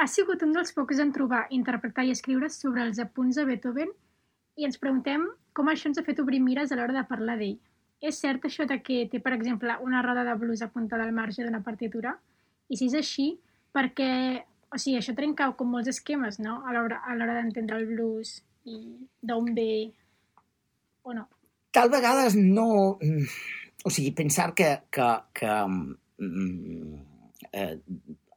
ha sigut un dels pocs en trobar, interpretar i escriure sobre els apunts de Beethoven i ens preguntem com això ens ha fet obrir mires a l'hora de parlar d'ell. És cert això de que té, per exemple, una roda de blues apuntada al marge d'una partitura? I si és així, perquè o sigui, això trenca com molts esquemes, no?, a l'hora d'entendre el blues i d'on ve o no. Tal vegades no... Mm, o sigui, pensar que, que, que mm, eh,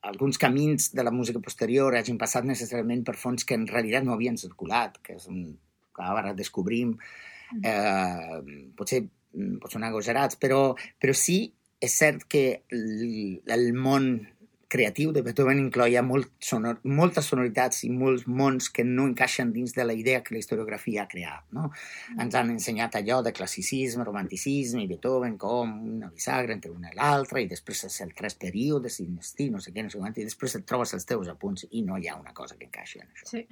alguns camins de la música posterior hagin passat necessàriament per fons que en realitat no havien circulat, que és un, que ara descobrim, mm. eh, potser pot sonar agosarats, però, però sí és cert que el, el món creatiu de Beethoven incloia molt sonor, moltes sonoritats i molts mons que no encaixen dins de la idea que la historiografia ha creat. No? Mm. Ens han ensenyat allò de classicisme, romanticisme i Beethoven com una bisagra entre una i l'altra i després és el tres períodes i no sé què, no sé quant, i després et trobes els teus apunts i no hi ha una cosa que encaixi en això. Sí.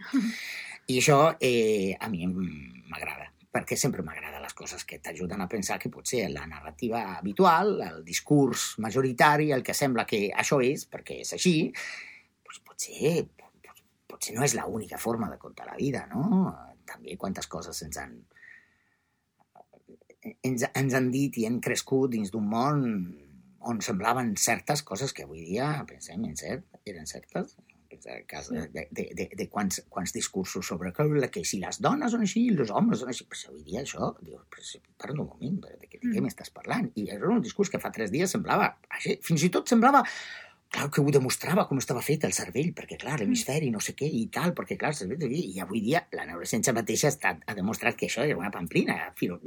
I això eh, a mi m'agrada perquè sempre m'agrada les coses que t'ajuden a pensar que potser la narrativa habitual, el discurs majoritari, el que sembla que això és, perquè és així, doncs potser, potser no és l'única forma de contar la vida, no? També quantes coses ens han, ens, ens han dit i hem crescut dins d'un món on semblaven certes coses que avui dia pensem en cert, eren certes, de, cas de, de, de, de quants, quants discursos sobre que, que si les dones són així, els homes són així, però avui dia això, diu, però un moment, de, de, de què mm. m'estàs parlant? I era un discurs que fa tres dies semblava, així, fins i tot semblava clar que ho demostrava com estava fet el cervell, perquè clar, mm. l'hemisferi, no sé què, i tal, perquè clar, el cervell, i avui dia la neurociència mateixa ha, estat, ha demostrat que això era una pamplina,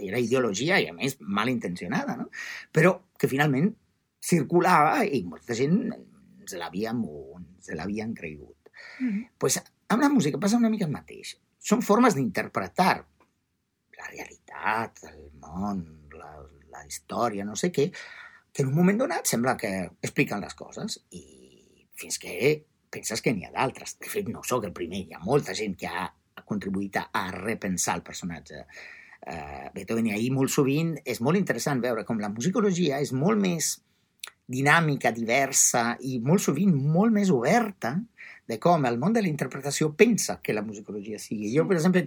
era ideologia i a més mal intencionada, no? Però que finalment circulava i molta gent ens l'havien se l'havien cregut. Mm -hmm. pues, amb la música passa una mica el mateix. Són formes d'interpretar la realitat, el món, la, la història, no sé què, que en un moment donat sembla que expliquen les coses i fins que penses que n'hi ha d'altres. De fet, no sóc el primer, hi ha molta gent que ha contribuït a repensar el personatge uh, Beethoven i ahir molt sovint és molt interessant veure com la musicologia és molt més dinàmica, diversa i molt sovint molt més oberta de com el món de la interpretació pensa que la musicologia sigui. Jo, per exemple,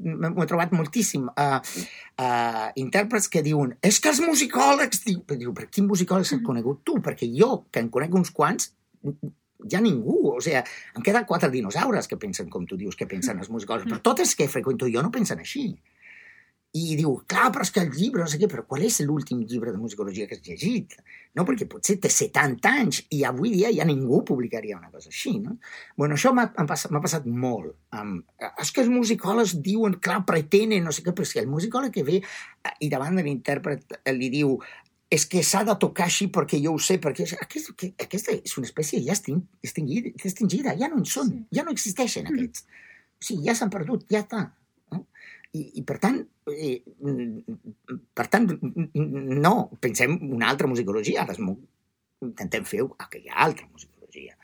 m'ho he trobat moltíssim a uh, uh, intèrprets que diuen és que els musicòlegs... Diu, diu per quin musicòleg s'ha conegut tu? Perquè jo, que en conec uns quants, ja ningú, o sigui, em queden quatre dinosaures que pensen com tu dius que pensen els musicòlegs, però totes que freqüento jo no pensen així. I diu, clar, però és que el llibre, no sé què, però qual és l'últim llibre de musicologia que has llegit? No? Perquè potser té 70 anys i avui dia ja ningú publicaria una cosa així, no? Bueno, això m'ha passat, passat molt. Um, és que els musicòlegs diuen, clar, pretenen, no sé què, però si el musicòleg que ve eh, i davant de l'intèrpret li diu és que s'ha de tocar així perquè jo ho sé, perquè aquest, aquesta és una espècie ja extingida, extingida ja no en són, ja no existeixen mm. aquests. O sigui, ja s'han perdut, ja està. I, i per tant, eh, per tant, no, pensem una altra musicologia, ara intentem fer aquella altra musicologia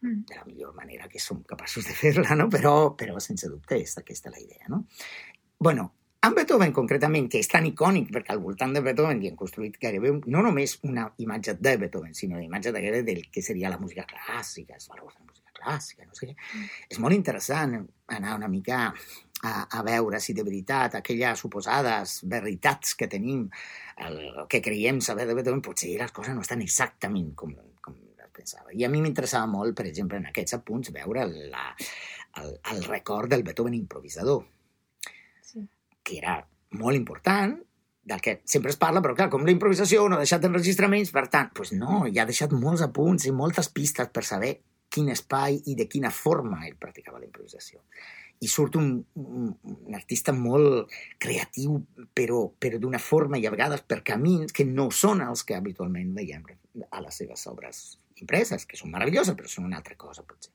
mm. de la millor manera que som capaços de fer-la, no? però, però sense dubte és aquesta la idea. No? bueno, amb Beethoven concretament, que és tan icònic perquè al voltant de Beethoven hi han construït gairebé no només una imatge de Beethoven, sinó una imatge de del que seria la música clàssica, els valors de la música clàssica, no sé què. Mm. És molt interessant anar una mica a, a veure si de veritat aquelles suposades veritats que tenim, el, que creiem saber de Beethoven, potser les coses no estan exactament com, com les pensava. I a mi m'interessava molt, per exemple, en aquests apunts, veure la, el, el record del Beethoven improvisador, sí. que era molt important, del que sempre es parla, però clar, com la improvisació no ha deixat enregistraments, per tant, doncs no, ja ha deixat molts apunts i moltes pistes per saber quin espai i de quina forma ell practicava la improvisació i surt un, un, un artista molt creatiu, però, però d'una forma i a vegades per camins que no són els que habitualment veiem a les seves obres impreses, que són meravelloses, però són una altra cosa, potser.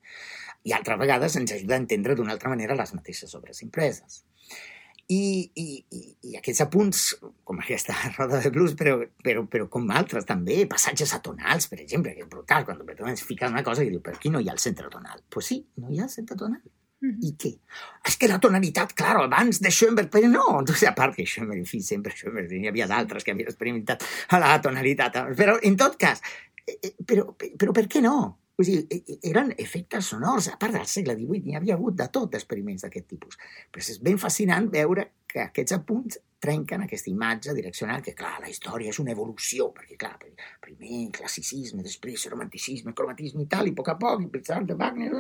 I altres vegades ens ajuda a entendre d'una altra manera les mateixes obres impreses. I, i, i, i aquests apunts, com aquesta roda de blues, però, però, però com altres també, passatges atonals, per exemple, que és brutal, quan Beethoven es fica una cosa i diu, per aquí no hi ha el centre tonal. Doncs pues sí, no hi ha el centre tonal. -hmm. I què? És que la tonalitat, clar, abans de Schoenberg, però no, doncs, a part que Schoenberg, en fi, sempre Schoenberg, hi havia d'altres que havien experimentat la tonalitat, però en tot cas, eh, eh, però, però per què no? Vull dir, e, e, eren efectes sonors. A part del segle XVIII n'hi havia hagut de tot d'experiments d'aquest tipus. Però és ben fascinant veure que aquests apunts trenquen aquesta imatge direccional que, clar, la història és una evolució, perquè, clar, primer classicisme, després romanticisme, cromatisme i tal, i a poc a poc, i pensar de Wagner,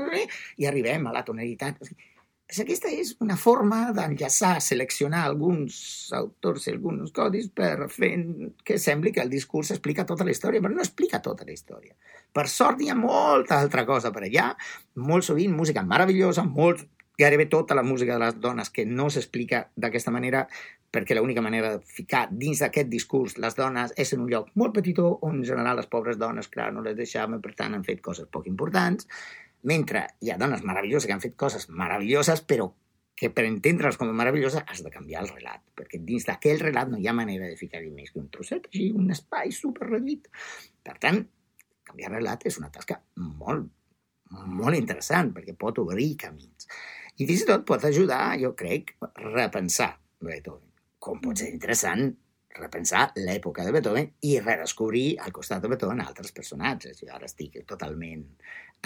i arribem a la tonalitat. O sigui, aquesta és una forma d'enllaçar, seleccionar alguns autors i alguns codis per fer que sembli que el discurs explica tota la història, però no explica tota la història. Per sort hi ha molta altra cosa per allà, molt sovint música meravellosa, molt, gairebé tota la música de les dones que no s'explica d'aquesta manera perquè l'única manera de ficar dins d'aquest discurs les dones és en un lloc molt petitó on en general les pobres dones, clar, no les deixaven, per tant han fet coses poc importants, mentre hi ha dones meravelloses que han fet coses meravelloses, però que per entendre'ls com a meravellosa has de canviar el relat, perquè dins d'aquell relat no hi ha manera de ficar-hi més que un trosset, així, un espai super reduït. Per tant, canviar el relat és una tasca molt, molt interessant, perquè pot obrir camins. I fins i tot pot ajudar, jo crec, a repensar Beethoven. Com pot ser interessant repensar l'època de Beethoven i redescobrir al costat de Beethoven altres personatges. Jo ara estic totalment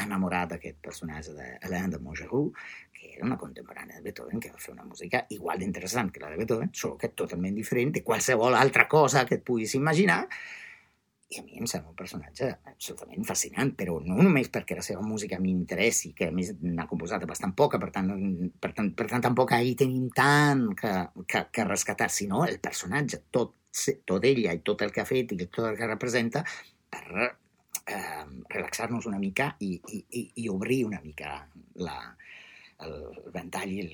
enamorat d'aquest personatge d'Hélène de Montgeroux, que era una contemporània de Beethoven, que va fer una música igual d'interessant que la de Beethoven, solo que totalment diferent de qualsevol altra cosa que et puguis imaginar, i a mi em sembla un personatge absolutament fascinant, però no només perquè la seva música m'interessi, que a més n'ha composat bastant poca, per tant, per tant, per tant tampoc ahir tenim tant que, que, que rescatar, sinó el personatge, tot, tot ella i tot el que ha fet i tot el que representa, per eh, relaxar-nos una mica i, i, i obrir una mica la, el ventall i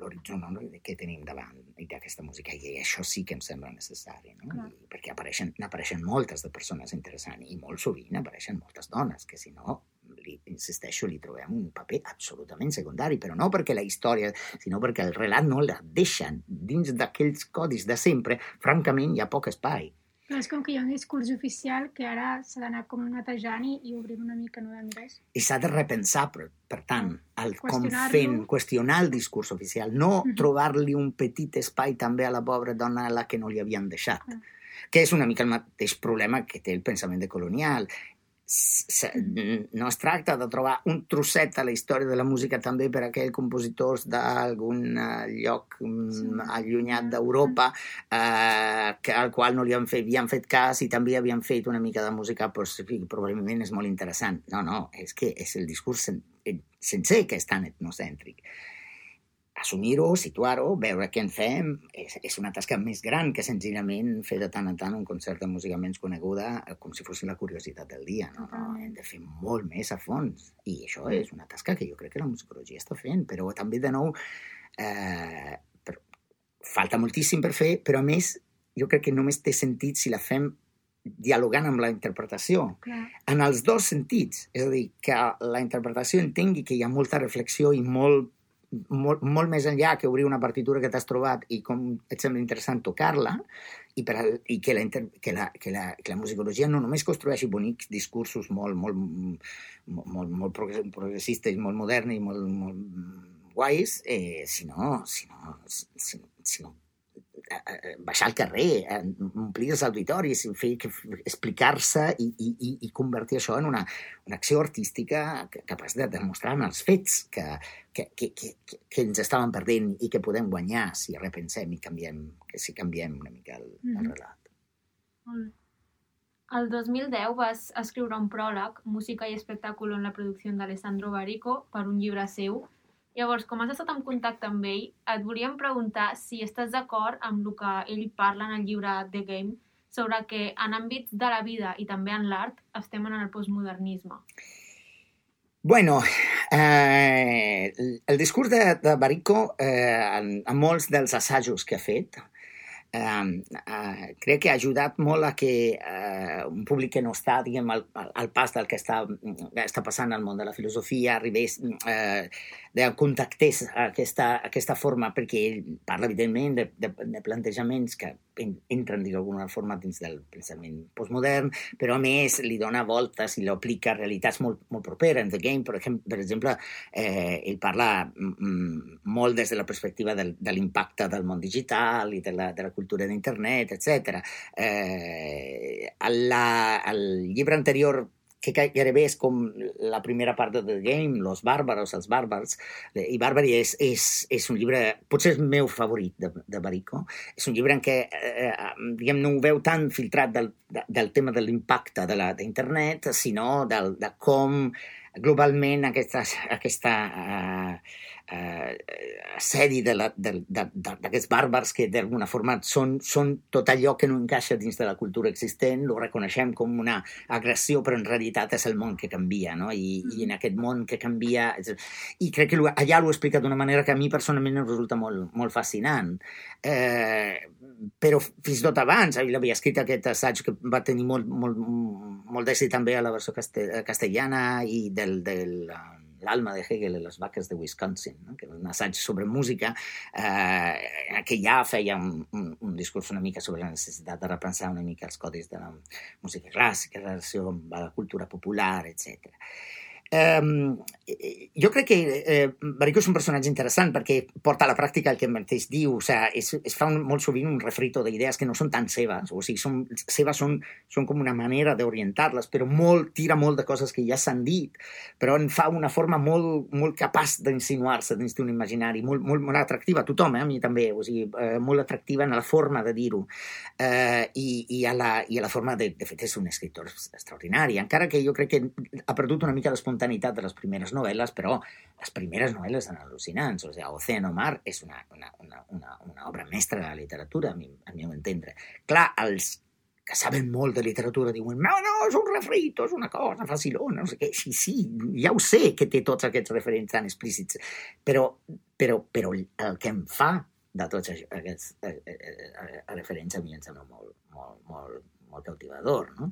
l'horitzó no, que tenim davant d'aquesta música i això sí que em sembla necessari no? I perquè apareixen, apareixen moltes de persones interessants i molt sovint apareixen moltes dones que si no li, insisteixo, li trobem un paper absolutament secundari, però no perquè la història, sinó perquè el relat no la deixen dins d'aquells codis de sempre, francament hi ha poc espai. Però és com que hi ha un discurs oficial que ara s'ha d'anar com netejant i, i obrir una mica no res. I s'ha de repensar, per, per tant, el com fent, qüestionar el discurs oficial, no uh -huh. trobar-li un petit espai també a la pobra dona a la que no li havien deixat. Uh -huh que és una mica el mateix problema que té el pensament de colonial no es tracta de trobar un trosset a la història de la música també per a aquells compositors d'algun eh, lloc mm, sí. allunyat d'Europa eh, que, al qual no li han fet, havien fet cas i també havien fet una mica de música pues, probablement és molt interessant. No, no, és que és el discurs sen sencer que és tan etnocèntric assumir-ho, situar-ho, veure què en fem, és, és una tasca més gran que senzillament fer de tant en tant un concert de música menys coneguda eh, com si fos la curiositat del dia. No? no? Hem de fer molt més a fons. I això és una tasca que jo crec que la musicologia està fent, però també, de nou, eh, per, falta moltíssim per fer, però a més jo crec que només té sentit si la fem dialogant amb la interpretació, Clar. en els dos sentits. És a dir, que la interpretació entengui que hi ha molta reflexió i molt molt, molt més enllà que obrir una partitura que t'has trobat i com et sembla interessant tocar-la, i, per i que, la, que, la, que, la, que la musicologia no només construeixi bonics discursos molt, molt, molt, molt progressistes, molt moderns i molt, molt guais, eh, sinó, sinó, sinó, sinó baixar al carrer, omplir els auditoris, explicar-se i, i, i convertir això en una, una acció artística capaç de demostrar en els fets que, que, que, que, que ens estàvem perdent i que podem guanyar si repensem i canviem, que si canviem una mica el, mm -hmm. el relat. Molt bé. El 2010 vas escriure un pròleg, Música i espectacle en la producció d'Alessandro Barico, per un llibre seu, Llavors, com has estat en contacte amb ell, et volíem preguntar si estàs d'acord amb el que ell parla en el llibre The Game sobre que en àmbits de la vida i també en l'art estem en el postmodernisme. Bueno, eh, el discurs de, de Barico, eh, en, en molts dels assajos que ha fet, eh, eh, crec que ha ajudat molt a que eh, un públic que no està diguem, al, al pas del que està, està passant al món de la filosofia arribés eh, de contactés aquesta, aquesta forma, perquè ell parla, evidentment, de, de, de plantejaments que entren d'alguna forma dins del pensament postmodern, però a més li dona voltes i l'aplica a realitats molt, molt properes. En The Game, per exemple, per exemple eh, ell parla mm, molt des de la perspectiva del, de l'impacte del món digital i de la, de la cultura d'internet, etc. Eh, el, el llibre anterior que gairebé és com la primera part de The Game, Los Bàrbaros, els bàrbars, i Bàrbari és, és, és un llibre, potser és el meu favorit de, de Barico, és un llibre en què, eh, diguem, no ho veu tan filtrat del, del tema de l'impacte d'internet, sinó del, de com globalment aquesta, aquesta uh, eh, assedi d'aquests bàrbars que d'alguna forma són, són tot allò que no encaixa dins de la cultura existent, ho reconeixem com una agressió, però en realitat és el món que canvia, no? I, i en aquest món que canvia... I crec que allà l'ho explicat d'una manera que a mi personalment em resulta molt, molt fascinant. Eh, però fins tot abans, ell havia escrit aquest assaig que va tenir molt, molt, molt d'èxit també a la versió castellana i del, del l'alma de Hegel i les vaques de Wisconsin, no? que és un assaig sobre música eh, que ja feia un, un, un discurs una mica sobre la necessitat de repensar una mica els codis de la música clàssica, la relació amb la cultura popular, etc. Um, jo crec que eh, Barico és un personatge interessant perquè porta a la pràctica el que mateix diu, o sigui, es, es fa un, molt sovint un refrito d'idees que no són tan seves, o sigui, són, seves són, són com una manera d'orientar-les, però molt, tira molt de coses que ja s'han dit, però en fa una forma molt, molt capaç d'insinuar-se dins d'un imaginari, molt, molt, molt atractiva a tothom, eh, a mi també, o sigui, eh, molt atractiva en la forma de dir-ho, eh, i, i, a la, i a la forma de, de fet, és un escriptor extraordinari, encara que jo crec que ha perdut una mica l'espontanitat espontaneïtat de les primeres novel·les, però les primeres novel·les són al·lucinants. O sigui, Océano Mar és una, una, una, una, una obra mestra de la literatura, a mi, a mi entendre. Clar, els que saben molt de literatura diuen no, no, és un refrito, és una cosa facilona, no sé què. Sí, sí, ja ho sé que té tots aquests referents tan explícits, però, però, però el que em fa de tots aquests eh, eh, eh, referents a mi em sembla molt, molt, molt, molt cautivador, no?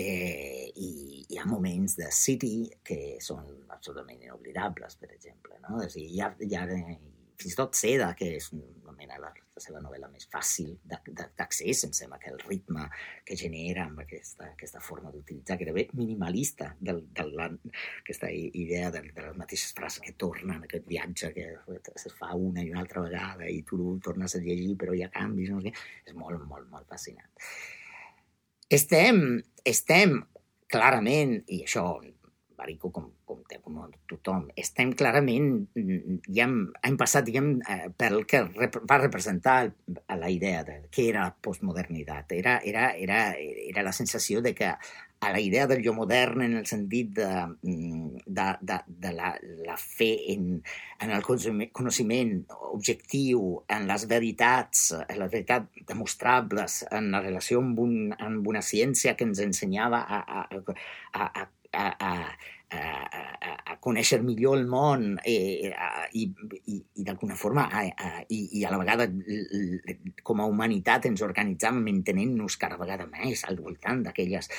Eh, i hi ha moments de City que són absolutament inoblidables, per exemple, no? És a dir, hi ha, hi ha fins i tot Seda, que és una mena la, la seva novel·la més fàcil d'accés, em sembla que el ritme que genera amb aquesta, aquesta forma d'utilitzar, que era bé minimalista, del, del, aquesta idea de, de les mateixes frases que tornen, aquest viatge que es fa una i una altra vegada i tu tornes a llegir però hi ha canvis, no sé és molt, molt, molt fascinant. Estem, estem clarament, i això Barico com, com, com tothom, estem clarament, ja hem, hem passat diguem, eh, pel que rep, va representar la idea de què era la postmodernitat. Era, era, era, era la sensació de que a la idea del jo modern en el sentit de, mm, de, de, de la, la fe en, en el coneixement objectiu, en les veritats, en les veritats demostrables, en la relació amb, un, amb una ciència que ens ensenyava a, a, a, a, a, a a, a conèixer millor el món eh, i, i, i d'alguna forma a, a, i, i a la vegada com a humanitat ens organitzàvem entenent-nos cada vegada més al voltant d'aquelles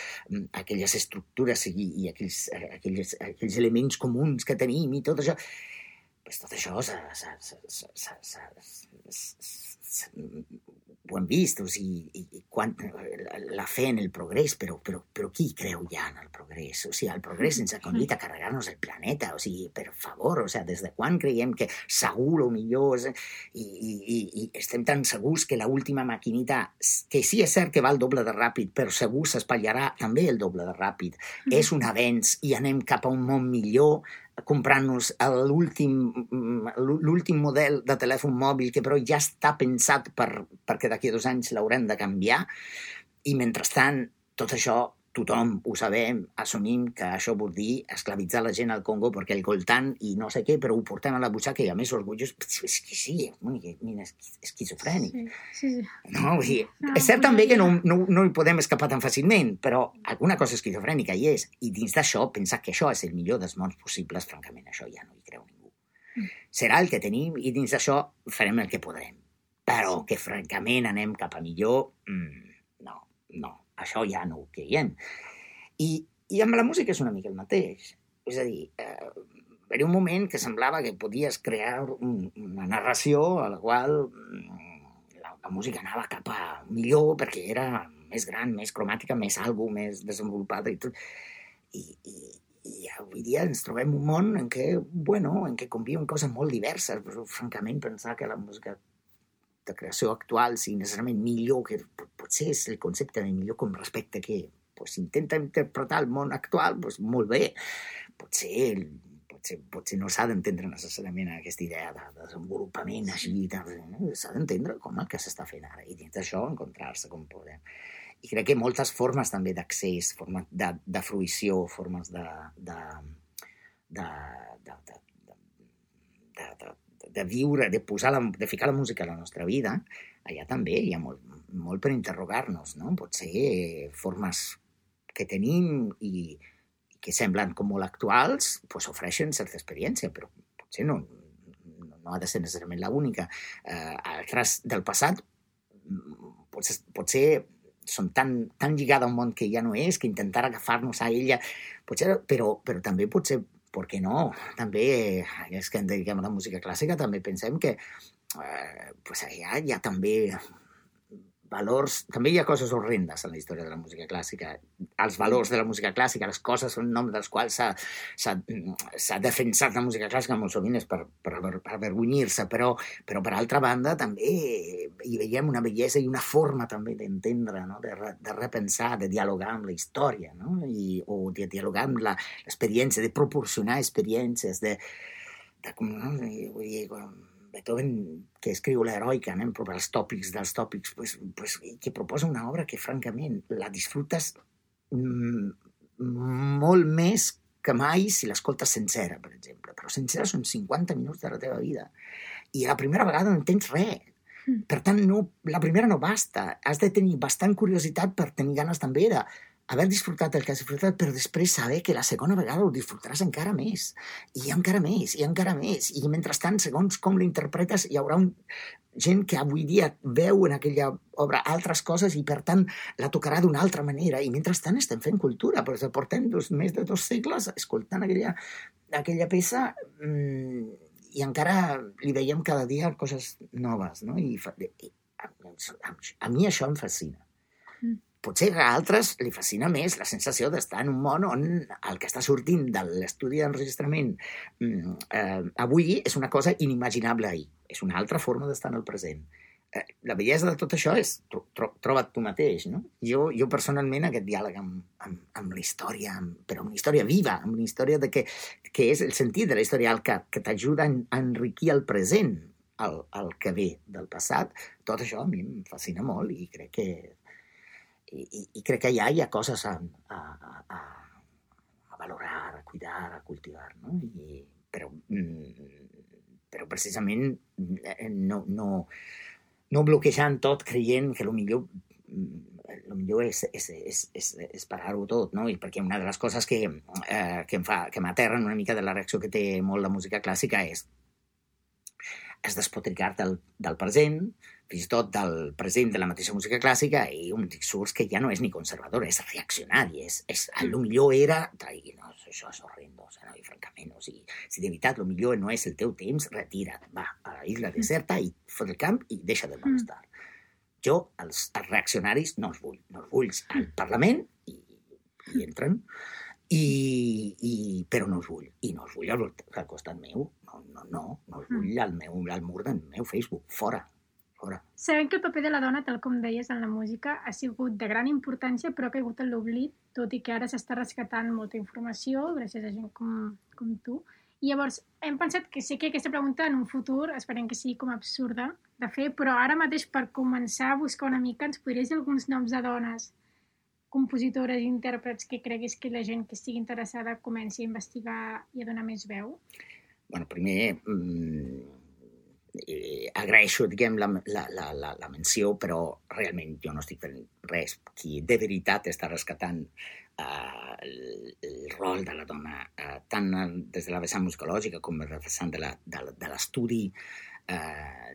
aquelles estructures i, i aquells, aquells, aquells elements comuns que tenim i tot això pues tot això s ha, s ha, s ha, s ha, s ha, ho hem vist, o sigui, i, i quan, la fe en el progrés, però, però, però qui creu ja en el progrés? O sigui, el progrés ens ha conduït a carregar-nos el planeta, o sigui, per favor, o sigui, des de quan creiem que segur o millor és, i, i, i, i estem tan segurs que l'última maquinita, que sí és cert que va el doble de ràpid, però segur s'espatllarà també el doble de ràpid, mm. és un avenç i anem cap a un món millor, comprant-nos l'últim model de telèfon mòbil que però ja està pensat per, perquè d'aquí a dos anys l'haurem de canviar i mentrestant tot això tothom ho sabem, assumim que això vol dir esclavitzar la gent al Congo perquè el coltant i no sé què, però ho portem a la butxaca i a més orgullós, és que sí, és esquizofrènic. Sí, sí, sí. No, vull dir, no, és cert també que no, no, no hi podem escapar tan fàcilment, però alguna cosa esquizofrènica hi és. I dins d'això, pensar que això és el millor dels mons possibles, francament, això ja no hi creu ningú. Mm. Serà el que tenim i dins d'això farem el que podrem. Però que francament anem cap a millor, mm, no, no això ja no ho creiem. I, I amb la música és una mica el mateix. És a dir, eh, era un moment que semblava que podies crear un, una narració a la qual mm, la, la música anava cap a millor perquè era més gran, més cromàtica, més àlbum, més desenvolupada i tot. I, i, i avui dia ens trobem un món en què, bueno, en què conviuen coses molt diverses, però francament pensar que la música de creació actual sigui necessàriament millor, que potser és el concepte de millor com respecte que pues, intenta interpretar el món actual, pues, molt bé. Potser, potser, potser no s'ha d'entendre necessàriament aquesta idea de, de desenvolupament així, de, no? s'ha d'entendre com el que s'està fent ara i dins d'això encontrar-se com podem. I crec que moltes formes també d'accés, formes de, de fruïció, formes de, de, de, de, de, de, de, de viure, de, posar la, de ficar la música a la nostra vida, allà també hi ha molt, molt per interrogar-nos, no? Potser formes que tenim i, i que semblen com molt actuals, pues ofereixen certa experiència, però potser no, no ha de ser necessàriament l'única. Eh, altres del passat potser, potser són tan, tan lligada a un món que ja no és, que intentar agafar-nos a ella, potser, però, però també potser per què no? També, és que ens dediquem a la música clàssica, també pensem que eh, pues allà hi ha també valors... També hi ha coses horrendes en la història de la música clàssica. Els valors de la música clàssica, les coses en nom dels quals s'ha defensat la música clàssica molt sovint és per, per, per avergonyir-se, però, però per altra banda també hi veiem una bellesa i una forma també d'entendre, no? de, de repensar, de dialogar amb la història, no? I, o de dialogar amb l'experiència, de proporcionar experiències, de, de com, no? vull dir, Beethoven, que escriu l'heroica, anem per als tòpics dels tòpics, pues, pues, que proposa una obra que, francament, la disfrutes mm, molt més que mai si l'escoltes sencera, per exemple. Però sencera són 50 minuts de la teva vida. I la primera vegada no entens res. Mm. Per tant, no, la primera no basta. Has de tenir bastant curiositat per tenir ganes també de haver disfrutat el que has disfrutat, però després saber que la segona vegada ho disfrutaràs encara més, i encara més, i encara més. I mentrestant, segons com l'interpretes, hi haurà un, gent que avui dia veu en aquella obra altres coses i, per tant, la tocarà d'una altra manera. I mentrestant estem fent cultura, perquè portem dos, més de dos segles escoltant aquella, aquella peça mmm, i encara li veiem cada dia coses noves, no? I, i a, a mi això em fascina. Potser a altres li fascina més la sensació d'estar en un món on el que està sortint de l'estudi d'enregistrament mm, eh, avui és una cosa inimaginable ahir. És una altra forma d'estar en el present. Eh, la bellesa de tot això és tro tro troba't tu mateix, no? Jo, jo personalment aquest diàleg amb, amb, amb la història, amb, però amb una història viva, amb una història de que, que és el sentit de la història el que, que t'ajuda a enriquir el present, el, el que ve del passat, tot això a mi em fascina molt i crec que i, i crec que allà hi ha coses a, a, a, a valorar, a cuidar, a cultivar, no? I, però, mm, però precisament eh, no, no, no bloquejant tot creient que el millor el mm, millor és, és, és, és, és parar-ho tot, no? I perquè una de les coses que, eh, que em fa, que m'aterren una mica de la reacció que té molt la música clàssica és es despotricar del, del present, fins i tot del present de la mateixa música clàssica, i un discurs que ja no és ni conservador, és reaccionari, és, és a lo millor era... I no, això és horrendo, o sigui, no, i francament, o sigui, si de veritat lo millor no és el teu temps, retira't, va a la isla deserta i fot el camp i deixa de molestar. Jo, els, els reaccionaris, no els vull, no els vull. Al Parlament i, i entren, i, i, però no els vull, i no els vull al, al costat meu, no, no, no, no els vull al, meu, al mur del meu Facebook, fora, Fora. Sabem que el paper de la dona, tal com deies en la música, ha sigut de gran importància, però ha caigut en l'oblit, tot i que ara s'està rescatant molta informació gràcies a gent com, com tu. I llavors, hem pensat que sé que aquesta pregunta en un futur esperem que sigui com absurda de fer, però ara mateix per començar a buscar una mica ens podries dir alguns noms de dones compositores i intèrprets que creguis que la gent que estigui interessada comenci a investigar i a donar més veu? Bueno, primer, mmm, eh, agraeixo, diguem, la, la, la, la, la menció, però realment jo no estic fent res. Qui de veritat està rescatant eh, el, el rol de la dona, eh, tant des de la vessant musicològica com des de la vessant de l'estudi eh, eh,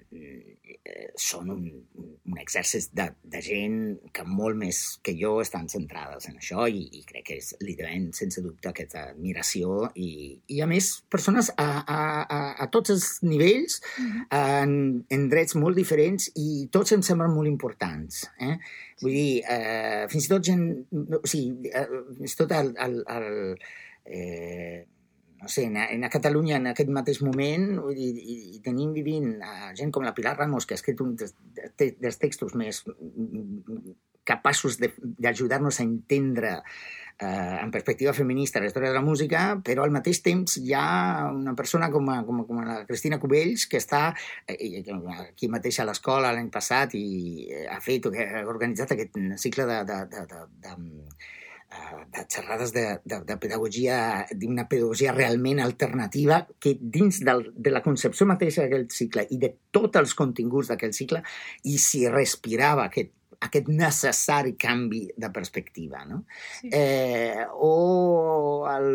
són un, un exèrcit de, de gent que molt més que jo estan centrades en això i, i crec que és, li devem sense dubte aquesta admiració i, i a més persones a, a, a, a tots els nivells en, en drets molt diferents i tots em semblen molt importants. Eh? Vull dir, eh, fins i tot gent... O sigui, eh, fins i tot el, el, el eh, no sé, en, a Catalunya en aquest mateix moment i, i, i tenim vivint a gent com la Pilar Ramos, que ha escrit un dels, textos més capaços d'ajudar-nos a entendre eh, en perspectiva feminista la història de la música, però al mateix temps hi ha una persona com, a, com, a, com a la Cristina Cubells que està eh, aquí mateix a l'escola l'any passat i eh, ha fet, ha organitzat aquest cicle de, de, de, de, de Eh, de xerrades de, de, de pedagogia, d'una pedagogia realment alternativa que dins del, de la concepció mateixa d'aquell cicle i de tots els continguts d'aquell cicle i s'hi respirava aquest, aquest necessari canvi de perspectiva. No? Sí. Eh, o el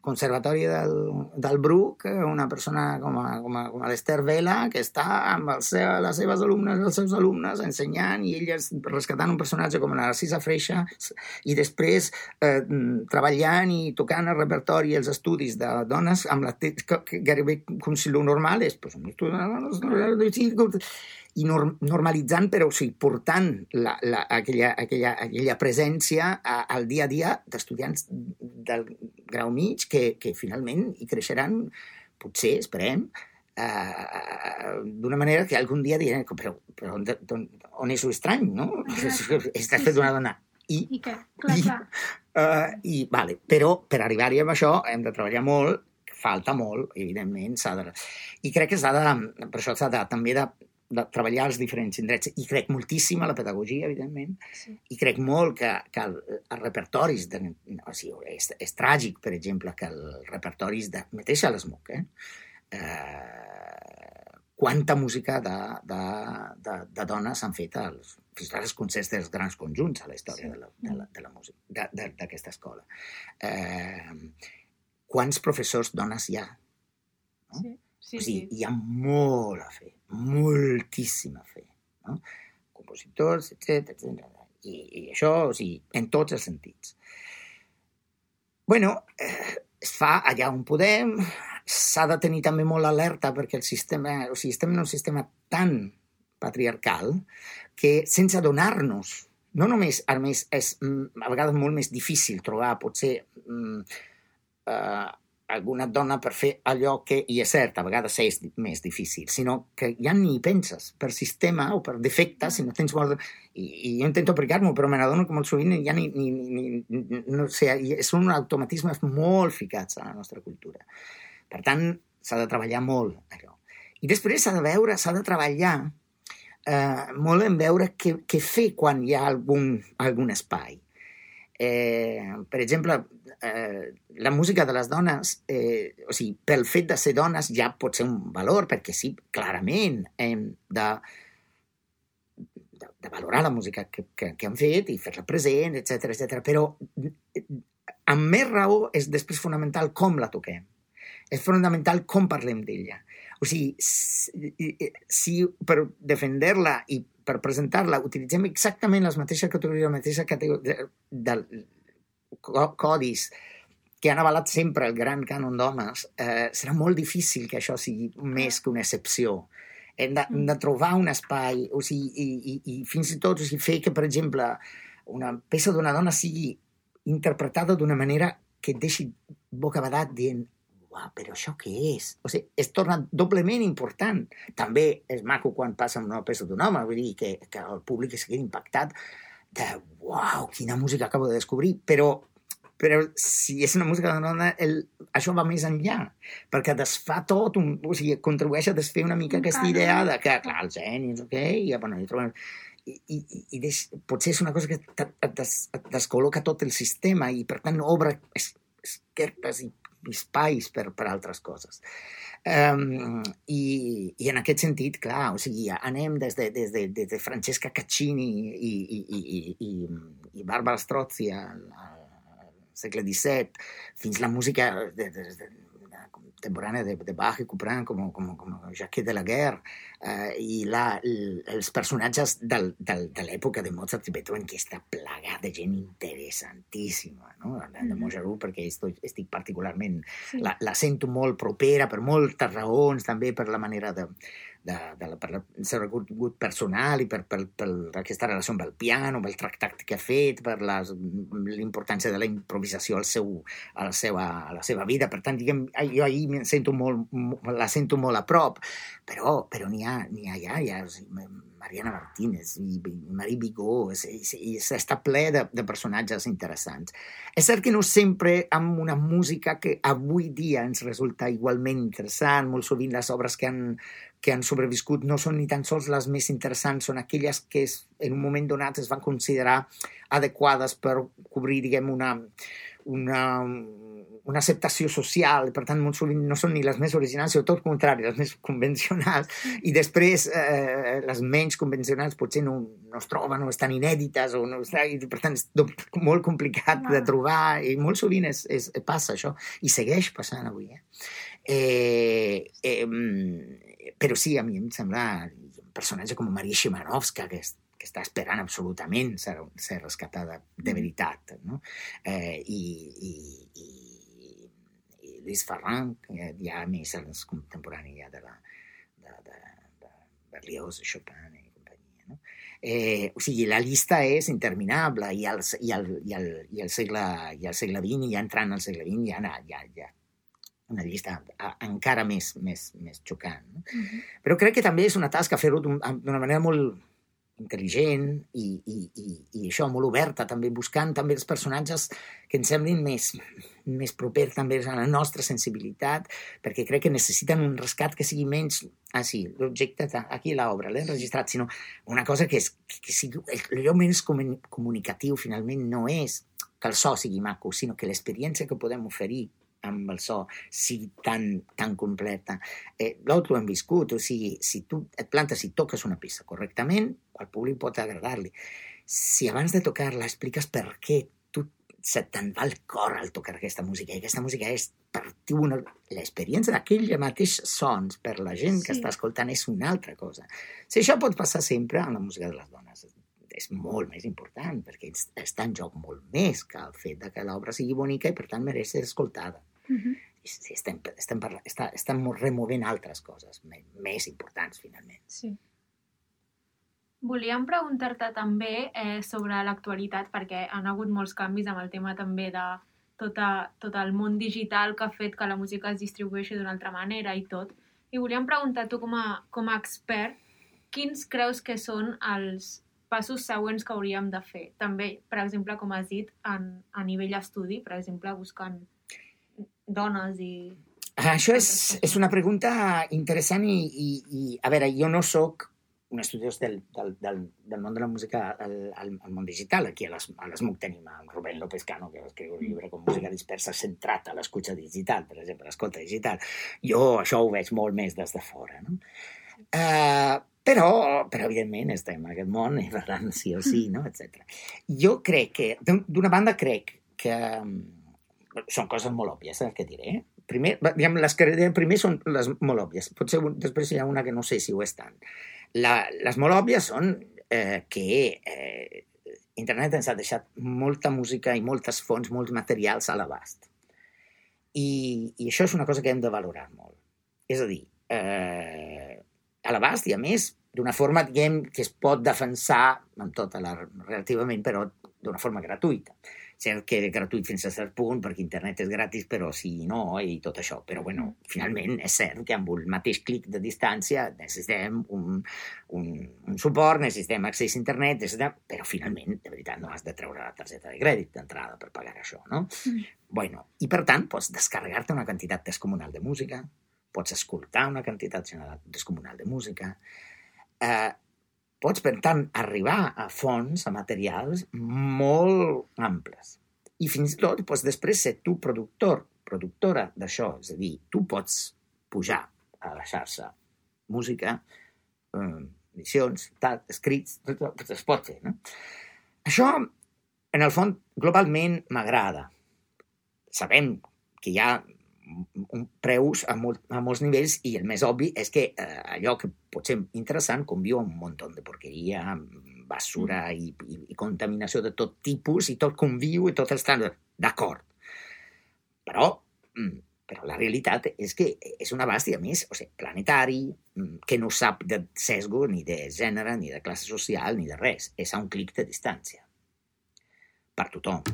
Conservatori del, del Bruc, una persona com, a, com, a, com a l'Ester Vela, que està amb el seu, les seves alumnes, els seus alumnes, ensenyant, i elles rescatant un personatge com la Narcisa Freixa, i després eh, treballant i tocant el repertori i els estudis de dones, amb la, gairebé com si lo normal és pues, i norm, normalitzant, però o sigui, portant la, la, aquella, aquella, aquella presència a, al dia a dia d'estudiants del grau mig que, que finalment hi creixeran, potser, esperem, eh, d'una manera que algun dia diran però, però on, on, on és l'estrany, no? Estàs fet d'una dona. I, I què? Clar, i, clar. Uh, i, vale, però per arribar-hi amb això hem de treballar molt, falta molt, evidentment, s'ha de... I crec que s'ha de, per això s'ha de, també de de treballar els diferents indrets. I crec moltíssim a la pedagogia, evidentment, sí. i crec molt que, que el, els repertoris, de, o sigui, és, és tràgic, per exemple, que els repertoris de... Mateix a l'ESMUC, eh? eh? Quanta música de, de, de, de dones s'han fet als, fins als concerts dels grans conjunts a la història sí. de, la, de, la, de la música, d'aquesta escola. Eh, quants professors dones hi ha? No? Sí Sí, o sigui, sí. hi ha molt a fer, moltíssima fe. No? Compositors, etc etc. I, I això, o sigui, en tots els sentits. bueno, eh, es fa allà on podem, s'ha de tenir també molt alerta perquè el sistema, o sigui, estem en un sistema tan patriarcal que sense adonar-nos no només, a més, és mm, a vegades molt més difícil trobar potser mm, eh, alguna dona per fer allò que, i és cert, a vegades és més difícil, sinó que ja ni penses per sistema o per defecte, si no tens molt... I, i jo intento aplicar-m'ho, però me n'adono que molt sovint ja ni, ni, ni, no sé, són automatismes molt ficats a la nostra cultura. Per tant, s'ha de treballar molt allò. I després s'ha de veure, s'ha de treballar eh, molt en veure què, què fer quan hi ha algun, algun espai. Eh, per exemple, eh, la música de les dones, eh, o sigui, pel fet de ser dones ja pot ser un valor, perquè sí, clarament hem de, de, de valorar la música que, que, que han fet i fer-la present, etc etc. però amb més raó és després fonamental com la toquem. És fonamental com parlem d'ella. O sigui, si, si per defender-la i per presentar-la utilitzem exactament les mateixes categories, la mateixa categoria de, de, codis que han avalat sempre el gran cànon d'homes, eh, serà molt difícil que això sigui més que una excepció. Hem de, hem de trobar un espai, o sigui, i, i, i fins i tot o sigui, fer que, per exemple, una peça d'una dona sigui interpretada d'una manera que et deixi bocabadat dient uau, però això què és? O sigui, es torna doblement important. També és maco quan passa una peça d'un home, vull dir que, que el públic es quedi impactat de uau, quina música acabo de descobrir, però però si és una música de dona, el, això va més enllà, perquè desfà tot, un, o sigui, contribueix a desfer una mica aquesta idea de que, clar, el geni, ok, i, bueno, i trobem... I, i, i deix, potser és una cosa que et, des, et descol·loca tot el sistema i, per tant, obre es, esquerpes i espais per, per altres coses. Um, i, I en aquest sentit, clar, o sigui, anem des de, des de, des de Francesca Caccini i, i, i, i, i Barbara Strozzi a, a segle XVII, fins la música de, de, de, contemporània de, de Bach i Couperin com, com, com Jacques de la Guerre eh, i la, el, els personatges del, del, de l'època de Mozart i Beethoven que està plagat de gent interessantíssima no? la de mm-hmm. Mojarú perquè estic, estic particularment sí. la, la sento molt propera per moltes raons també per la manera de, de, de la, per el seu reconegut personal i per, per, per aquesta relació amb el piano, amb el tractat que ha fet, per l'importància de la improvisació al seu, a, la seva, a la seva vida. Per tant, diguem, jo ahir sento molt, la sento molt a prop, però, però n'hi ha, ha ja, o sigui, Mariana Martínez i Marie Bigó, és, està ple de, de personatges interessants. És cert que no sempre amb una música que avui dia ens resulta igualment interessant, molt sovint les obres que han, que han sobreviscut no són ni tan sols les més interessants, són aquelles que es, en un moment donat es van considerar adequades per cobrir, diguem, una, una, una acceptació social, per tant, molt sovint no són ni les més originals, sinó tot el contrari, les més convencionals, i després eh, les menys convencionals potser no, no es troben o estan inèdites, o no, i per tant és molt complicat de trobar, i molt sovint és, és, passa això, i segueix passant avui. Eh? Eh, eh, però sí, a mi em sembla un personatge com Maria Ximanovska, que és que està esperant absolutament ser, ser rescatada de mm. veritat. No? Eh, i, i, i, Lluís Ferran, que ja més és contemporani ja de la de, de, de Berlioz, Chopin i companyia. No? Eh, o sigui, la llista és interminable i el, i el, i el, i segle, i el segle XX, ja entrant al segle XX, ja, ja, ja una llista encara més, més, més xocant. No? Uh -huh. Però crec que també és una tasca fer-ho d'una manera molt, intel·ligent i, i, i, i això, molt oberta, també buscant també els personatges que ens semblin més, més propers també a la nostra sensibilitat, perquè crec que necessiten un rescat que sigui menys, ah sí, l'objecte aquí l'obra, l'he registrat, sinó una cosa que, és, que sigui, allò menys comunicatiu finalment no és que el so sigui maco, sinó que l'experiència que podem oferir amb el so sigui tan, tan completa. Eh, L'altre ho hem viscut, o sigui, si tu et plantes i toques una peça correctament, al públic pot agradar-li. Si abans de tocar-la expliques per què tu se te'n va el cor al tocar aquesta música, i aquesta música és per tu una... L'experiència d'aquells mateixos sons per la gent sí. que està escoltant és una altra cosa. Si això pot passar sempre amb la música de les dones, és molt més important, perquè està en joc molt més que el fet de que l'obra sigui bonica i, per tant, mereix ser escoltada. Uh -huh. I estem, estem, parlant, està, estem removent altres coses més, més importants, finalment. Sí. Volíem preguntar-te també eh, sobre l'actualitat, perquè han hagut molts canvis amb el tema també de tot, a, tot el món digital que ha fet que la música es distribueixi d'una altra manera i tot. I volíem preguntar tu com a, com a expert, quins creus que són els passos següents que hauríem de fer? També, per exemple, com has dit, en, a nivell estudi, per exemple, buscant dones i... Això és, és una pregunta interessant i, i, i, a veure, jo no sóc un estudiós del, del, del, del món de la música al, al, al món digital. Aquí a l'ESMUC tenim a Rubén López Cano, que va escriure un llibre com Música dispersa centrat a l'escucha digital, per exemple, l'escolta digital. Jo això ho veig molt més des de fora. No? Uh, però, però, evidentment, estem en aquest món i per tant, sí o sí, no? etc. Jo crec que, d'una banda, crec que són coses molt òbvies, el que diré. Primer, diguem, les que diré primer són les molt òbvies. Potser després hi ha una que no sé si ho és tant. La, les molt òbvies són eh, que eh, internet ens ha deixat molta música i moltes fonts, molts materials a l'abast. I, I això és una cosa que hem de valorar molt. És a dir, eh, a l'abast i a més d'una forma, diguem, que es pot defensar amb tota la, relativament, però d'una forma gratuïta cert que és gratuït fins a cert punt, perquè internet és gratis, però sí i no, i tot això. Però, bueno, finalment és cert que amb un mateix clic de distància necessitem un, un, un suport, necessitem accés a internet, necessitem... però finalment, de veritat, no has de treure la targeta de crèdit d'entrada per pagar això, no? Mm. Bueno, i per tant, pots descarregar-te una quantitat descomunal de música, pots escoltar una quantitat descomunal de música, eh, pots, per tant, arribar a fonts, a materials molt amples. I fins i tot pots després ser tu productor, productora d'això. És a dir, tu pots pujar a la xarxa música, eh, edicions, tal, escrits, tot, tot es pot fer. No? Això, en el fons, globalment m'agrada. Sabem que hi ha preus a, molt, a molts nivells i el més obvi és que eh, allò que pot ser interessant conviu un munt de porqueria, basura mm. i, i, i contaminació de tot tipus i tot conviu i tot està d'acord. Però, mm, però la realitat és que és una abast, a més, o sigui, planetari, mm, que no sap de sesgo, ni de gènere, ni de classe social, ni de res. És a un clic de distància. Per tothom.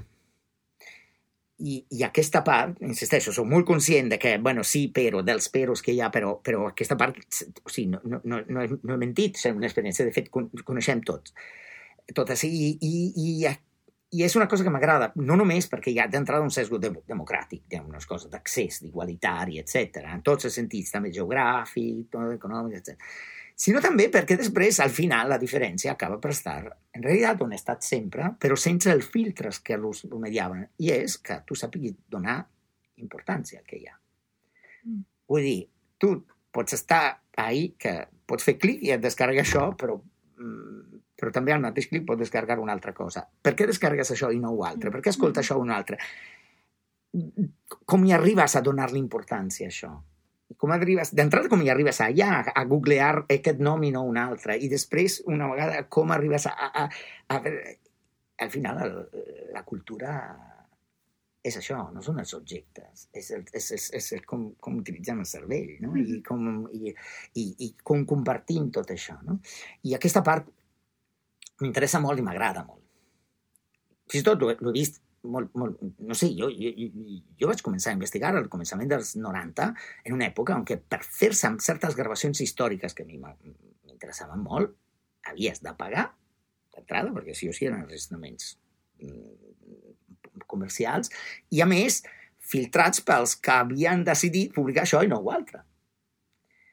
I, I aquesta part, insisteixo, soc molt conscient de que, bueno, sí, però, dels peros que hi ha, però, però aquesta part, o sigui, no, no, no, no, he, no he mentit, és una experiència, de fet, coneixem tots. Totes, i, i, i, i és una cosa que m'agrada, no només perquè hi ha d'entrada un sesgo de, democràtic, hi ha unes coses d'accés, d'igualitari, etc. en tots els sentits, també geogràfic, econòmic, etc sinó també perquè després, al final, la diferència acaba per estar, en realitat, on ha estat sempre, però sense els filtres que l'ho mediaven, i és que tu sàpiguis donar importància al que hi ha. Mm. Vull dir, tu pots estar ahí, que pots fer clic i et descarrega això, però, mm, però també al mateix clic pots descarregar una altra cosa. Per què descarregues això i no un altre? Per què escolta mm. això un altre? Com hi arribes a donar-li importància a això? Com arribes, d'entrada com hi arribes allà, a, a googlear aquest nom i no un altre, i després, una vegada, com arribes a... a, a, a al final, el, la cultura és això, no són els objectes, és, el, és, és, és el com, com utilitzem el cervell, no? I, com, i, i, i com compartim tot això, no? I aquesta part m'interessa molt i m'agrada molt. Fins i tot l'he vist molt, molt, no sé, jo, jo, jo vaig començar a investigar al començament dels 90, en una època en què per fer-se amb certes gravacions històriques que a mi m'interessaven molt, havies de pagar d'entrada, perquè sí o sí eren enregistraments mm, comercials, i a més, filtrats pels que havien decidit publicar això i no ho altre.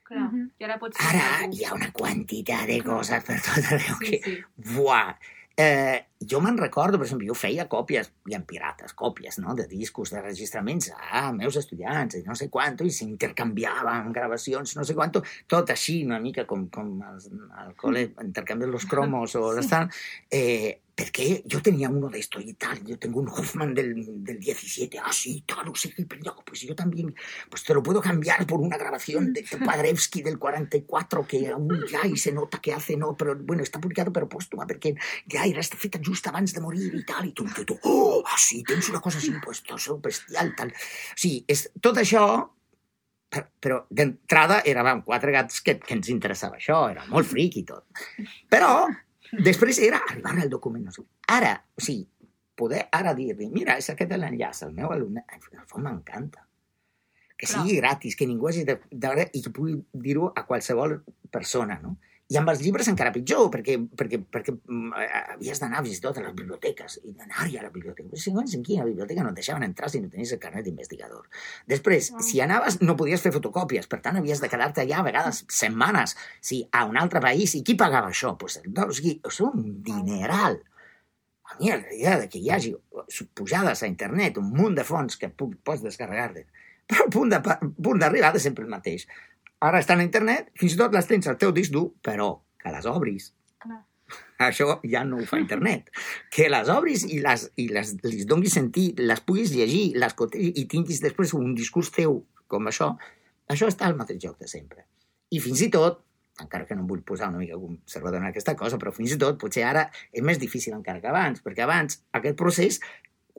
Clar, i ara pots... Ara hi ha una quantitat de coses per tot arreu sí, que... Sí. Buah! Eh, jo me'n recordo, per exemple, jo feia còpies, hi ha pirates, còpies, no?, de discos, de registraments a meus estudiants, i no sé quant, i s'intercanviaven gravacions, no sé quant, tot així, una mica com, com al, al col·le intercanvien los cromos o sí. l'estan, eh, porque yo tenía uno de estos y tal, yo tengo un Hoffman del, del 17, ah, sí, claro, sí, pero pues yo también, pues te lo puedo cambiar por una grabación de Padrevsky del 44 que aún ya y se nota que hace, no, pero bueno, está publicado però póstuma perquè ja era esta feta just abans de morir i tal, i tu, tu, tu oh, ah, sí, tens una cosa així, pues, bestial, tal. Sí, és, tot això però d'entrada érem quatre gats que, que ens interessava això, era molt fric i tot. Però Després era arribar al document. Ara, o sigui, poder ara dir-li, mira, és aquest l'enllaç, el meu alumne, en el fons m'encanta. Que sigui Però... gratis, que ningú hagi de, de, i que pugui dir-ho a qualsevol persona, no? I amb els llibres encara pitjor, perquè, perquè, perquè mm, havies d'anar fins i tot a les biblioteques, i d'anar-hi a la biblioteca. Però si no en quina biblioteca no et deixaven entrar si no tenies el carnet d'investigador. Després, ah. si anaves, no podies fer fotocòpies, per tant, havies de quedar-te allà a vegades setmanes, sí, a un altre país. I qui pagava això? Pues, doncs, és un dineral. A mi la idea de que hi hagi pujades a internet, un munt de fonts que pots descarregar-te, però el punt d'arribada és sempre el mateix Ara estan a internet, fins i tot les tens al teu disc dur, però que les obris. Clar. Això ja no ho fa internet. Que les obris i, les, i les, les donis sentit, les puguis llegir, les i tinguis després un discurs teu com això, això està al mateix joc de sempre. I fins i tot, encara que no em vull posar una mica conservador en aquesta cosa, però fins i tot potser ara és més difícil encara que abans, perquè abans aquest procés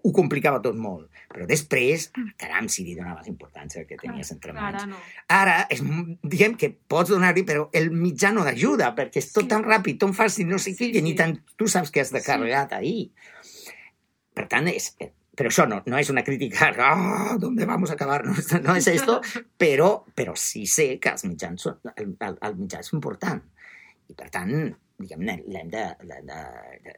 ho complicava tot molt. Però després, caram, si li donaves importància que tenies entre mans. Ara, no. Ara és, diguem que pots donar-li, però el mitjà no d'ajuda, perquè és tot sí. tan ràpid, tan fàcil, no sé què, sí, sí. ni tant tu saps que has de carregar sí. ahí. Per tant, és, però això no, no és una crítica, oh, ¿dónde vamos a acabar? No, no és esto, però, però sí sé que els mitjans el, el, el mitjà és important. I per tant, diguem-ne, l'hem de, de, de, de,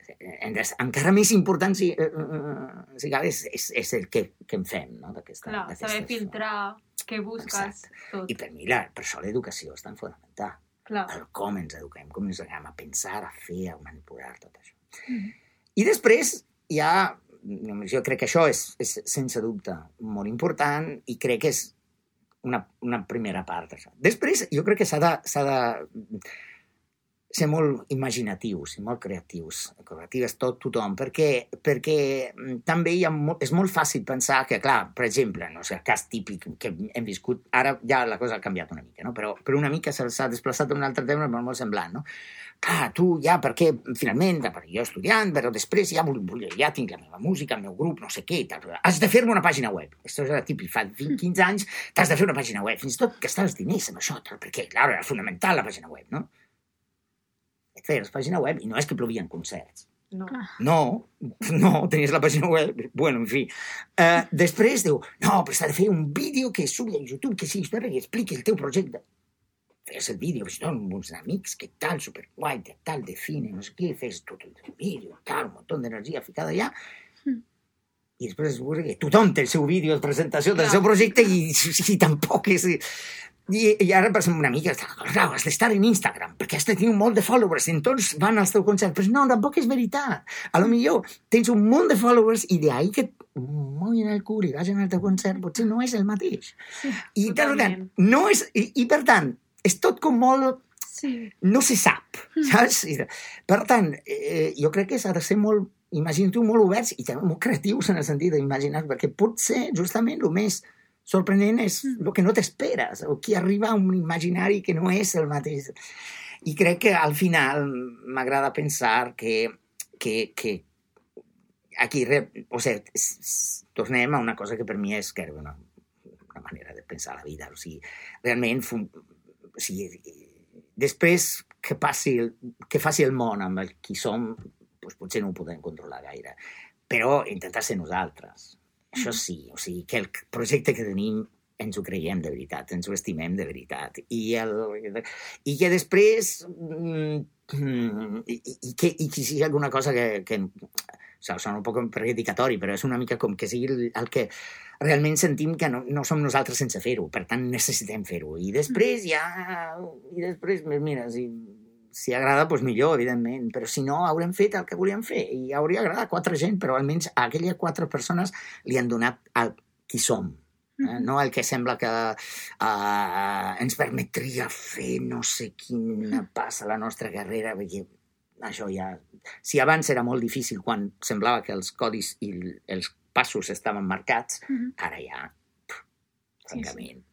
de, encara més important si, uh, si cal és, és, és el que, que en fem, no? Clar, saber filtrar què busques, Exacte. tot. I per mi, la, per això l'educació és tan fonamental. Clar. El com ens eduquem, com ens eduquem a pensar, a fer, a manipular, tot això. Mm -hmm. I després hi ha, jo crec que això és, és sense dubte molt important i crec que és una, una primera part. Això. Després, jo crec que s'ha de, de ser molt imaginatius i molt creatius. Creatius tot tothom, perquè, perquè mm, també hi ha molt, és molt fàcil pensar que, clar, per exemple, no sé, el cas típic que hem viscut, ara ja la cosa ha canviat una mica, no? però, però una mica s'ha desplaçat a un altre tema molt, molt semblant, no? Clar, tu ja, perquè finalment, perquè jo estudiant, però després ja, ja tinc la meva música, el meu grup, no sé què, tal, has de fer-me una pàgina web. Això és típic, fa 20, 15 anys t'has de fer una pàgina web, fins i tot gastar els diners en això, tal, perquè, clar, era fonamental la pàgina web, no? Feies pàgina web i no és que plovien concerts. No. Clar. No, no, tenies la pàgina web, bueno, en fi. Uh, després diu, no, però s'ha de fer un vídeo que subi a YouTube, que sigui història, que expliqui el teu projecte. Fes el vídeo, pues, amb uns amics, que tal, superguai, de tal, de cine, no sé què, fes tot el vídeo, tal, un munt d'energia ficada allà, Mm. i després que tothom té el seu vídeo de presentació del Clar. seu projecte i, i tampoc és... I, i ara per una mica, clar, has d'estar en Instagram, perquè has de tenir un molt de followers, i tots van al teu concert. Però no, tampoc és veritat. A lo millor tens un munt de followers i d'ahir que et moguin el cul i vagin al teu concert, potser no és el mateix. Sí. I, per tant, no és, i, i per tant, és tot com molt Sí. no se sap, saps? I, per tant, eh, jo crec que s'ha de ser molt, imagina-t'ho, molt oberts i també molt creatius en el sentit d'imaginar, perquè potser justament el més sorprenent és el que no t'esperes, o qui arriba a un imaginari que no és el mateix. I crec que al final m'agrada pensar que, que, que aquí, o sigui, tornem a una cosa que per mi és que una, una manera de pensar la vida. O sigui, realment, o sigui, després que, passi el, que faci el món amb el qui som, doncs potser no ho podem controlar gaire. Però intentar ser nosaltres. Això sí, o sigui, que el projecte que tenim ens ho creiem de veritat, ens ho estimem de veritat. I, el, i que després... mm, I, i, i que, i que sigui alguna cosa que, que o sigui, sona un poc predicatori, però és una mica com que sigui el, el que realment sentim que no, no som nosaltres sense fer-ho, per tant necessitem fer-ho. I després ja... I després, mira, si, si agrada, doncs millor, evidentment, però si no, haurem fet el que volíem fer i hauria agradat a quatre gent, però almenys a aquelles quatre persones li han donat el qui som, eh? no el que sembla que uh, ens permetria fer no sé quina passa a la nostra carrera, perquè això ja... Si abans era molt difícil quan semblava que els codis i els passos estaven marcats, ara ja, pff, Sí, francament.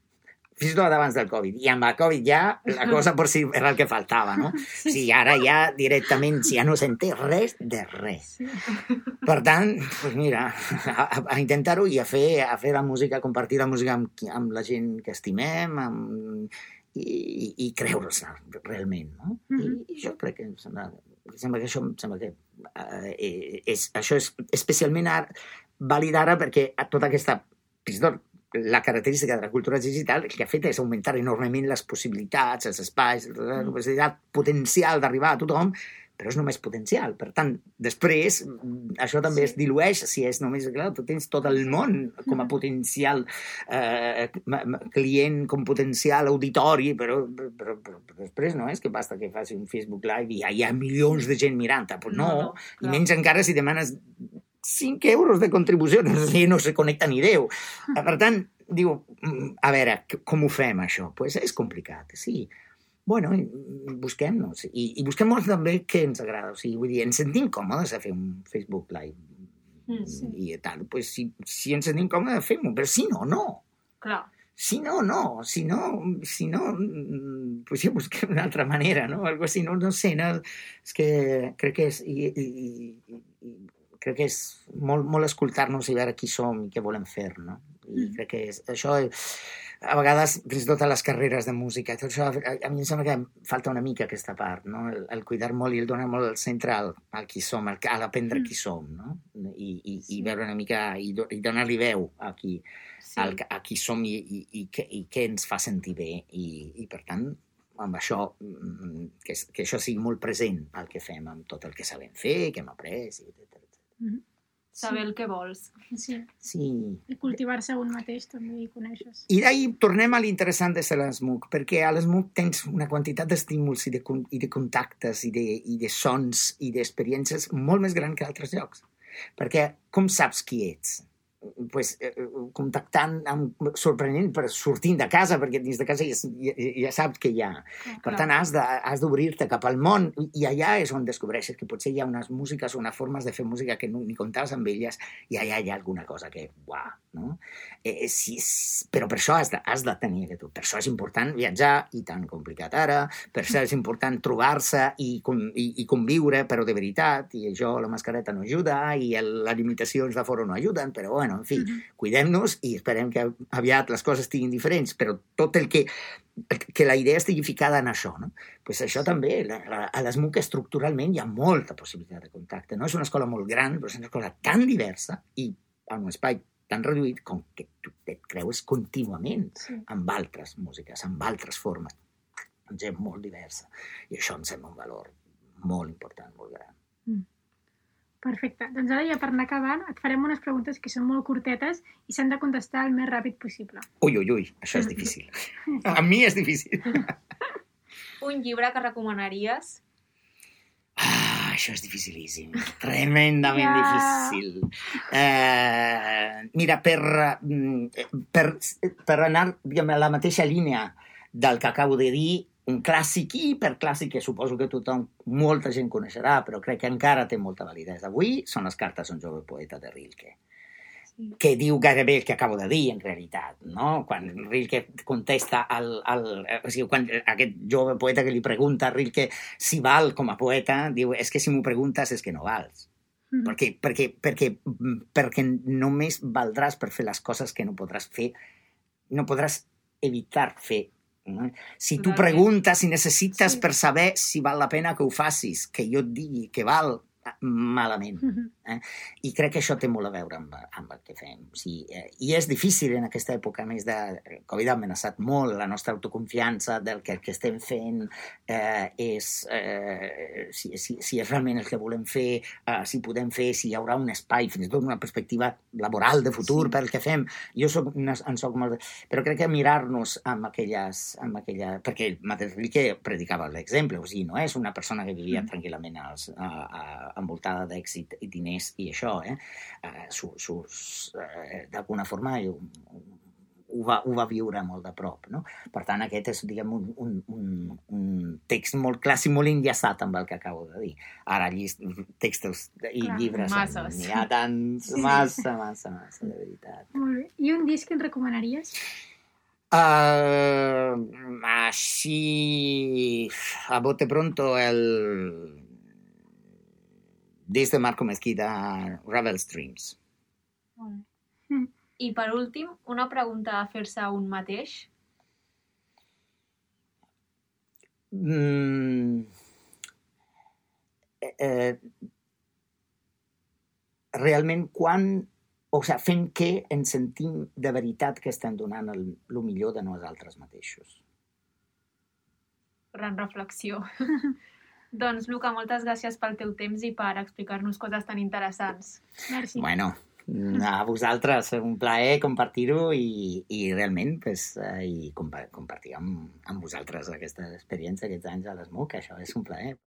Fins i tot abans del Covid. I amb la Covid ja la cosa per si era el que faltava, no? Sí, ara ja directament, si ja no s'entén res de res. Sí. Per tant, pues mira, a, a intentar-ho i a fer, a fer la música, a compartir la música amb, amb la gent que estimem amb, i, i, i creure-se realment, no? Mhm. I, I jo crec que em sembla, em sembla que això em sembla que eh, és, això és especialment ara, vàlid ara perquè a tota aquesta fins i tot la característica de la cultura digital el que ha fet és augmentar enormement les possibilitats, els espais, la possibilitat potencial d'arribar a tothom, però és només potencial. Per tant, després, mm, això també Sí. es dilueix si és només, clar, tu tens tot el món com a potencial eh, client, com potencial auditori, però, però, però, però després no és que basta que faci un Facebook Live i hi ha milions de gent mirant-te. Pues no, No, no, i menys encara si demanes 5 euros de contribució, no, sé, no se connecta ni Déu. Per tant, diu, mm, a veure, com ho fem, això? Doncs pues és complicat, sí. Bueno, busquem-nos. I, I busquem molt també què ens agrada. O sigui, vull dir, ens sentim còmodes a fer un Facebook Live Mm, Sí. i tal. Pues si, si ens sentim còmodes, fem-ho. Però si no, no. Clar. Si no, no. Si no, si no mm, pues ja busquem una altra manera, no? Algo així, no, no sé. No? És que crec que és... I, i, i, crec que és molt, molt escoltar-nos i veure qui som i què volem fer, no? I Mm. crec que és, això, a vegades, fins i tot a les carreres de música, tot això, a, a mi em sembla que falta una mica aquesta part, no? El, el cuidar molt i el donar molt el centre al, al qui som, al, a l'aprendre Mm. qui som, no? I, i, Sí. i veure una mica, i, do, i donar-li veu a qui, Sí. al, a qui som i, i, i, què, i què ens fa sentir bé i, i per tant amb això mm, que, que això sigui molt present al que fem amb tot el que sabem fer, que hem après i etc. Saber el que vols. Sí. Sí. I cultivar-se un mateix també i coneixes. I d'ahir tornem a l'interessant de ser a l'ESMUC, perquè a l'ESMUC tens una quantitat d'estímuls i, de, i de contactes i de, i de sons i d'experiències molt més gran que a altres llocs. Perquè com saps qui ets? Pues, eh, eh, contactant amb, sorprenent per sortint de casa, perquè dins de casa ja, ja, ja saps què hi ha. Per Clar. tant, has d'obrir-te cap al món i- i allà és on descobreixes que potser hi ha unes músiques o unes formes de fer música que no, ni comptaves amb elles i allà hi ha alguna cosa que, uah, no? Eh, eh, sí, però per això has de, has de tenir aquest... Per això és important viatjar, i tan complicat ara, per això és important trobar-se i, i, i conviure, però de veritat, i això la mascareta no ajuda, i el, les limitacions de fora no ajuden, però bueno, en fi, Mhm. cuidem-nos i esperem que aviat les coses estiguin diferents, però tot el que que la idea estigui ficada en això, no? Pues això també, la, la, a l'ESMUC estructuralment hi ha molta possibilitat de contacte, no? És una escola molt gran, però és una escola tan diversa i en un espai tan reduït com que tu et creues contínuament Sí. amb altres músiques, amb altres formes, amb gent molt diversa. I això em sembla un valor molt important, molt gran. Perfecte. Doncs ara ja per anar acabant et farem unes preguntes que són molt curtetes i s'han de contestar el més ràpid possible. Ui, ui, ui, això és difícil. A mi és difícil. Un llibre que recomanaries? Ah, això és dificilíssim. Tremendament Ja. difícil. Eh, mira, per, mm, per, per anar diguem, a la mateixa línia del que acabo de dir, un clàssic i hiperclàssic que suposo que tothom, molta gent coneixerà, però crec que encara té molta validesa avui, són les cartes d'un jove poeta de Rilke Sí. Que diu gairebé el que acabo de dir, en realitat, no? Quan Rilke contesta al... al o sigui, quan aquest jove poeta que li pregunta a Rilke si val com a poeta, diu, és que si m'ho preguntes és que no vals. Mhm. Perquè, perquè, perquè, perquè només valdràs per fer les coses que no podràs fer, no podràs evitar fer. Si tu preguntes, si necessites Sí. per saber si val la pena que ho facis, que jo et digui que val, malament. Mhm. I crec que això té molt a veure amb, amb el que fem. O sigui, eh, I és difícil en aquesta època, més de... Covid ha amenaçat molt la nostra autoconfiança del que el que estem fent eh, és... Eh, si, si, si és realment el que volem fer, eh, si podem fer, si hi haurà un espai, fins i tot una perspectiva laboral de futur Sí. pel que fem. Jo soc, en soc molt... Però crec que mirar-nos amb aquelles... Amb aquella, perquè Rilke predicava l'exemple, o sigui, no és una persona que vivia Mm. tranquil·lament als, a, a, envoltada d'èxit i diners i això, eh? eh su, sus, eh, d'alguna forma ho, ho, va, ho va viure molt de prop, no? Per tant, aquest és, diguem, un, un, un, un text molt clàssic, molt enllaçat amb el que acabo de dir. Ara, llis, textos i Clar, llibres, masses. n'hi ha tants, Sí. massa, massa, massa, de veritat. Molt bé. I un disc que ens recomanaries? Uh, así, a bote pronto, el disc de Marco Mezquita, Rebel Streams. I per últim, una pregunta a fer-se a un mateix. Mm, eh, eh, realment, quan, o sigui, fent què ens sentim de veritat que estem donant el, el millor de nosaltres mateixos? Gran reflexió. doncs, Luca, moltes gràcies pel teu temps i per explicar-nos coses tan interessants. Merci. Bueno, a vosaltres, un plaer compartir-ho i, i realment pues, eh, i compa compartir amb, amb vosaltres aquesta experiència aquests anys a l'ESMUC, això és un plaer.